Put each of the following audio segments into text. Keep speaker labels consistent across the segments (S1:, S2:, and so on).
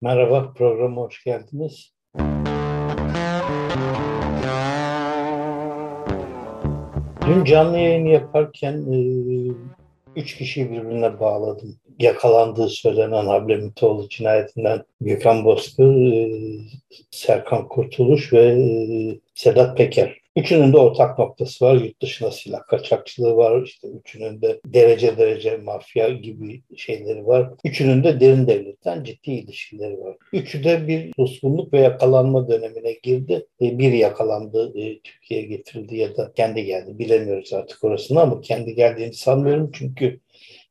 S1: Merhaba, programa hoş geldiniz. Dün canlı yayın yaparken e, üç kişiyi birbirine bağladım. Yakalandığı söylenen Hablemitoğlu cinayetinden Gökhan Bozkır, e, Serkan Kurtuluş ve e, Sedat Peker. Üçünün de ortak noktası var. Yurt dışına silah kaçakçılığı var. İşte üçünün de derece derece mafya gibi şeyleri var. Üçünün de derin devletten ciddi ilişkileri var. Üçü de bir suskunluk ve yakalanma dönemine girdi. E, bir yakalandı, e, Türkiye'ye getirildi ya da kendi geldi. Bilemiyoruz artık orasını ama kendi geldiğini sanmıyorum çünkü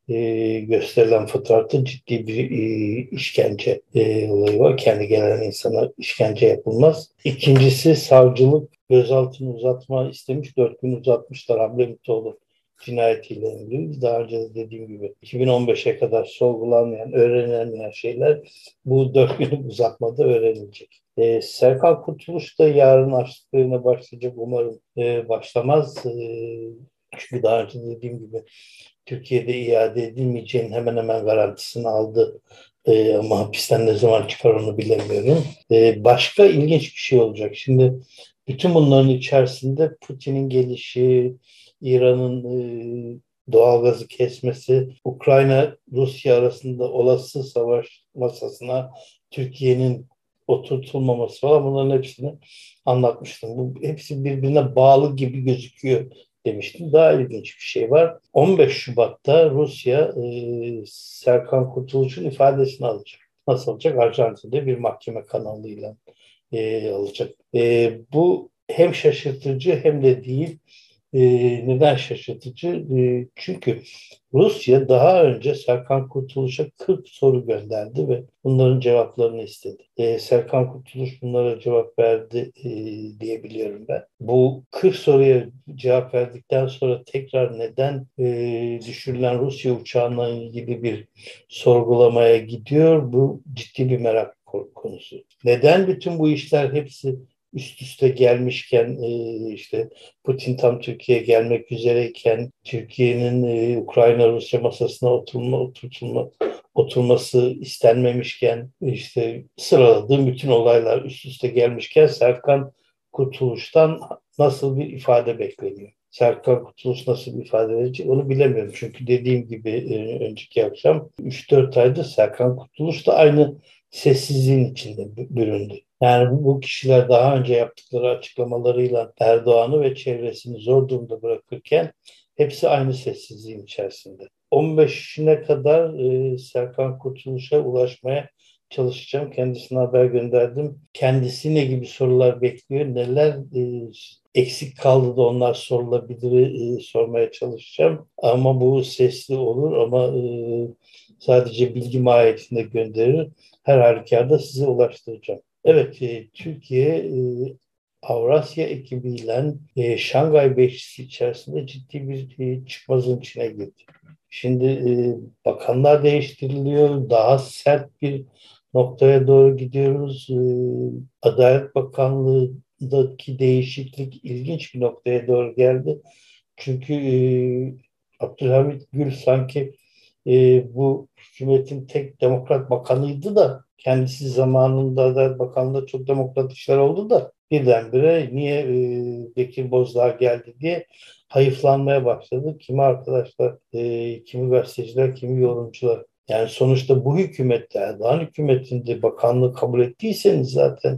S1: e, gösterilen fotoğrafta ciddi bir e, işkence e, olayı var. Kendi gelen insana işkence yapılmaz. İkincisi savcılık gözaltını uzatma istemiş. Dört gün uzatmışlar Hamlemitoğlu cinayetiyle ilgili. Daha önce de dediğim gibi 2015'e kadar sorgulanmayan, öğrenilemeyen şeyler bu dört günlük uzatmada öğrenilecek. Ee, Serkan Kurtuluş da yarın açlıklarına başlayacak. Umarım e, başlamaz. E, çünkü daha önce dediğim gibi Türkiye'de iade edilmeyeceğinin hemen hemen garantisini aldı. Ee, ama hapisten ne zaman çıkar onu bilemiyorum. Ee, başka ilginç bir şey olacak. Şimdi bütün bunların içerisinde Putin'in gelişi, İran'ın e, doğalgazı kesmesi, Ukrayna Rusya arasında olası savaş masasına Türkiye'nin oturtulmaması falan bunların hepsini anlatmıştım. Bu hepsi birbirine bağlı gibi gözüküyor demiştim. Daha ilginç bir şey var. 15 Şubat'ta Rusya e, Serkan Kurtuluş'un ifadesini alacak. Nasıl alacak? Arjantin'de bir mahkeme kanalıyla e, alacak. E, bu hem şaşırtıcı hem de değil. E, neden şaşırtıcı? E, çünkü Rusya daha önce Serkan Kurtuluş'a 40 soru gönderdi ve bunların cevaplarını istedi. E, Serkan Kurtuluş bunlara cevap verdi e, diyebiliyorum ben. Bu 40 soruya cevap verdikten sonra tekrar neden e, düşürülen Rusya uçağına ilgili bir sorgulamaya gidiyor? Bu ciddi bir merak konusu. Neden bütün bu işler hepsi üst üste gelmişken e, işte Putin tam Türkiye'ye gelmek üzereyken Türkiye'nin e, Ukrayna Rusya masasına oturma oturtulma oturması istenmemişken işte sıraladığım bütün olaylar üst üste gelmişken Serkan Kurtuluş'tan nasıl bir ifade bekleniyor? Serkan Kurtuluş nasıl bir ifade verecek onu bilemiyorum. Çünkü dediğim gibi e, önceki akşam 3-4 ayda Serkan Kurtuluş da aynı sessizliğin içinde büründü. Yani bu kişiler daha önce yaptıkları açıklamalarıyla Erdoğan'ı ve çevresini zor durumda bırakırken hepsi aynı sessizliğin içerisinde. 15'ine kadar e, Serkan Kurtuluş'a ulaşmaya çalışacağım. Kendisine haber gönderdim. Kendisi ne gibi sorular bekliyor, neler e, eksik kaldı da onlar sorulabilir e, sormaya çalışacağım. Ama bu sesli olur ama e, sadece bilgi mahiyetinde gönderir. Her halükarda size ulaştıracağım. Evet, e, Türkiye e, Avrasya ekibiyle e, Şangay Beşlisi içerisinde ciddi bir e, çıkmazın içine girdi. Şimdi e, bakanlar değiştiriliyor, daha sert bir noktaya doğru gidiyoruz. E, Adalet Bakanlığı'ndaki değişiklik ilginç bir noktaya doğru geldi. Çünkü e, Abdülhamit Gül sanki e, bu hükümetin tek demokrat bakanıydı da kendisi zamanında Adalet Bakanlığı'nda çok demokrat işler oldu da birdenbire niye e, Bekir Bozdağ geldi diye hayıflanmaya başladı. Kimi arkadaşlar, e, kimi gazeteciler, kimi yorumcular. Yani sonuçta bu hükümette, Erdoğan hükümetinde bakanlığı kabul ettiyseniz zaten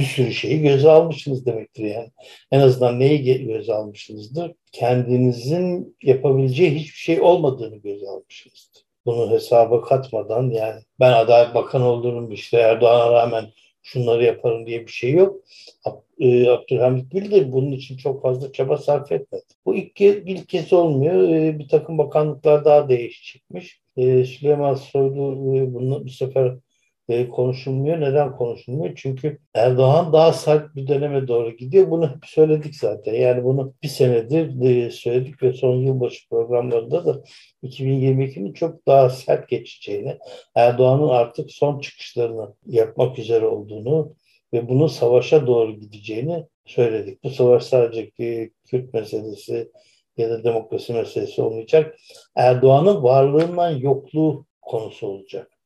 S1: bir sürü şeyi göze almışsınız demektir yani. En azından neyi göze almışsınızdır? Kendinizin yapabileceği hiçbir şey olmadığını göze almışsınızdır bunu hesaba katmadan yani ben Adalet Bakanı olurum işte Erdoğan'a rağmen şunları yaparım diye bir şey yok. E, Abdülhamit Gül bunun için çok fazla çaba sarf etmedi. Bu ilk, ilk kez olmuyor. E, bir takım bakanlıklar daha değişikmiş. E, Süleyman Soylu bunu bu sefer konuşulmuyor. Neden konuşulmuyor? Çünkü Erdoğan daha sert bir döneme doğru gidiyor. Bunu hep söyledik zaten. Yani bunu bir senedir e, söyledik ve son yılbaşı programlarında da 2022'nin çok daha sert geçeceğini, Erdoğan'ın artık son çıkışlarını yapmak üzere olduğunu ve bunun savaşa doğru gideceğini söyledik. Bu savaş sadece Kürt meselesi ya da demokrasi meselesi olmayacak. Erdoğan'ın varlığından yokluğu konusu olacak.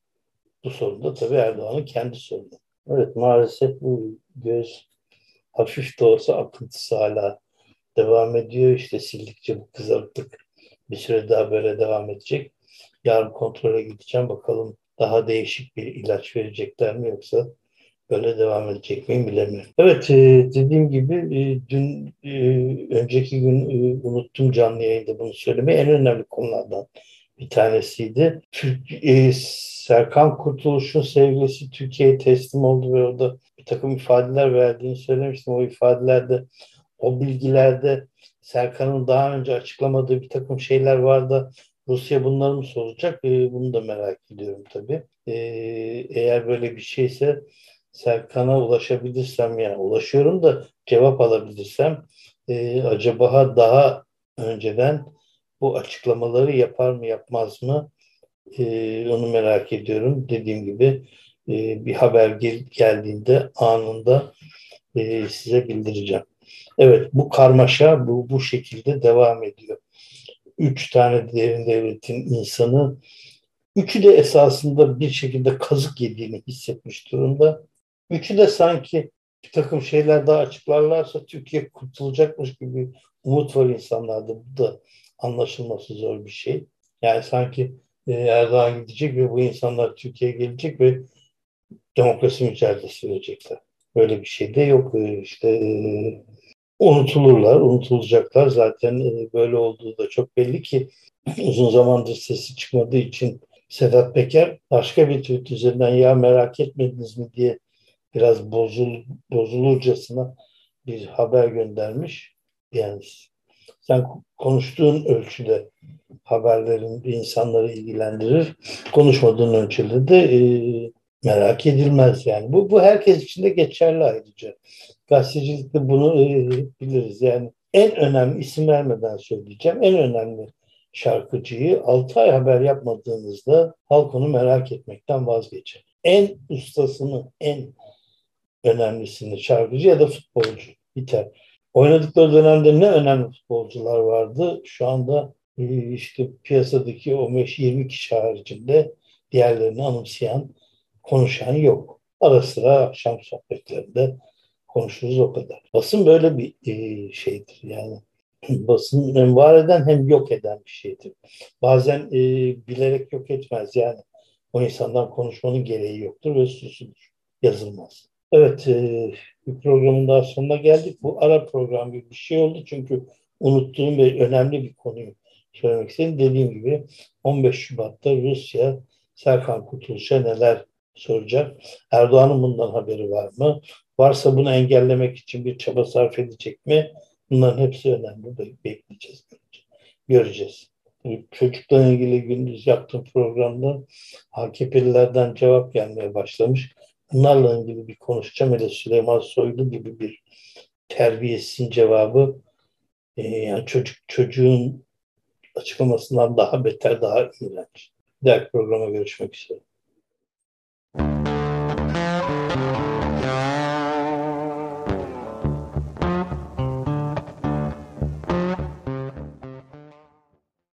S1: Bu sorun da tabii Erdoğan'ın kendi sorunu. Evet maalesef bu göz hafif de olsa akıntısı hala devam ediyor. İşte sildikçe bu kızarıklık bir süre daha böyle devam edecek. Yarın kontrole gideceğim. Bakalım daha değişik bir ilaç verecekler mi yoksa böyle devam edecek miyim bilemiyorum. Evet e, dediğim gibi e, dün e, önceki gün unuttum canlı yayında bunu söylemeyi en önemli konulardan bir tanesiydi. Türk, Serkan Kurtuluş'un sevgilisi Türkiye'ye teslim oldu ve orada bir takım ifadeler verdiğini söylemiştim. O ifadelerde, o bilgilerde Serkan'ın daha önce açıklamadığı bir takım şeyler vardı. Rusya bunları mı soracak? bunu da merak ediyorum tabii. eğer böyle bir şeyse Serkan'a ulaşabilirsem yani ulaşıyorum da cevap alabilirsem e, acaba daha önceden bu açıklamaları yapar mı yapmaz mı e, onu merak ediyorum. Dediğim gibi e, bir haber gel, geldiğinde anında e, size bildireceğim. Evet bu karmaşa bu, bu şekilde devam ediyor. Üç tane derin devletin insanı üçü de esasında bir şekilde kazık yediğini hissetmiş durumda. Üçü de sanki bir takım şeyler daha açıklarlarsa Türkiye kurtulacakmış gibi umut var insanlarda. Bu da anlaşılması zor bir şey. Yani sanki e, Erdoğan gidecek ve bu insanlar Türkiye'ye gelecek ve demokrasi mücadelesi verecekler. Böyle bir şey de yok. E, işte e, unutulurlar, unutulacaklar. Zaten böyle olduğu da çok belli ki uzun zamandır sesi çıkmadığı için Sedat Peker başka bir tweet üzerinden ya merak etmediniz mi diye biraz bozul, bozulurcasına bir haber göndermiş. Yani sen konuştuğun ölçüde haberlerin insanları ilgilendirir. Konuşmadığın ölçüde de e, merak edilmez yani. Bu, bu herkes için de geçerli ayrıca. Gazetecilikte bunu e, biliriz. Yani en önemli isim vermeden söyleyeceğim. En önemli şarkıcıyı 6 ay haber yapmadığınızda halk onu merak etmekten vazgeçer. En ustasını, en önemlisini şarkıcı ya da futbolcu biter. Oynadıkları dönemde ne önemli futbolcular vardı. Şu anda e, işte piyasadaki 15-20 kişi haricinde diğerlerini anımsayan, konuşan yok. Ara sıra akşam sohbetlerinde konuşuruz o kadar. Basın böyle bir e, şeydir yani. Basın hem var eden hem yok eden bir şeydir. Bazen e, bilerek yok etmez yani. O insandan konuşmanın gereği yoktur ve susulur. Yazılmaz. Evet, e, bir programın daha sonuna geldik. Bu ara program gibi bir şey oldu çünkü unuttuğum ve önemli bir konuyu söylemek istedim. Dediğim gibi 15 Şubat'ta Rusya Serkan Kurtuluş'a neler soracak? Erdoğan'ın bundan haberi var mı? Varsa bunu engellemek için bir çaba sarf edecek mi? Bunların hepsi önemli. Bekleyeceğiz. Göreceğiz. Çocukla ilgili gündüz yaptığım programda AKP'lilerden cevap gelmeye başlamış bunlarla ilgili bir konuşacağım. Hele Süleyman Soylu gibi bir terbiyesizin cevabı e, yani çocuk çocuğun açıklamasından daha beter, daha iğrenç. Diğer programa görüşmek üzere.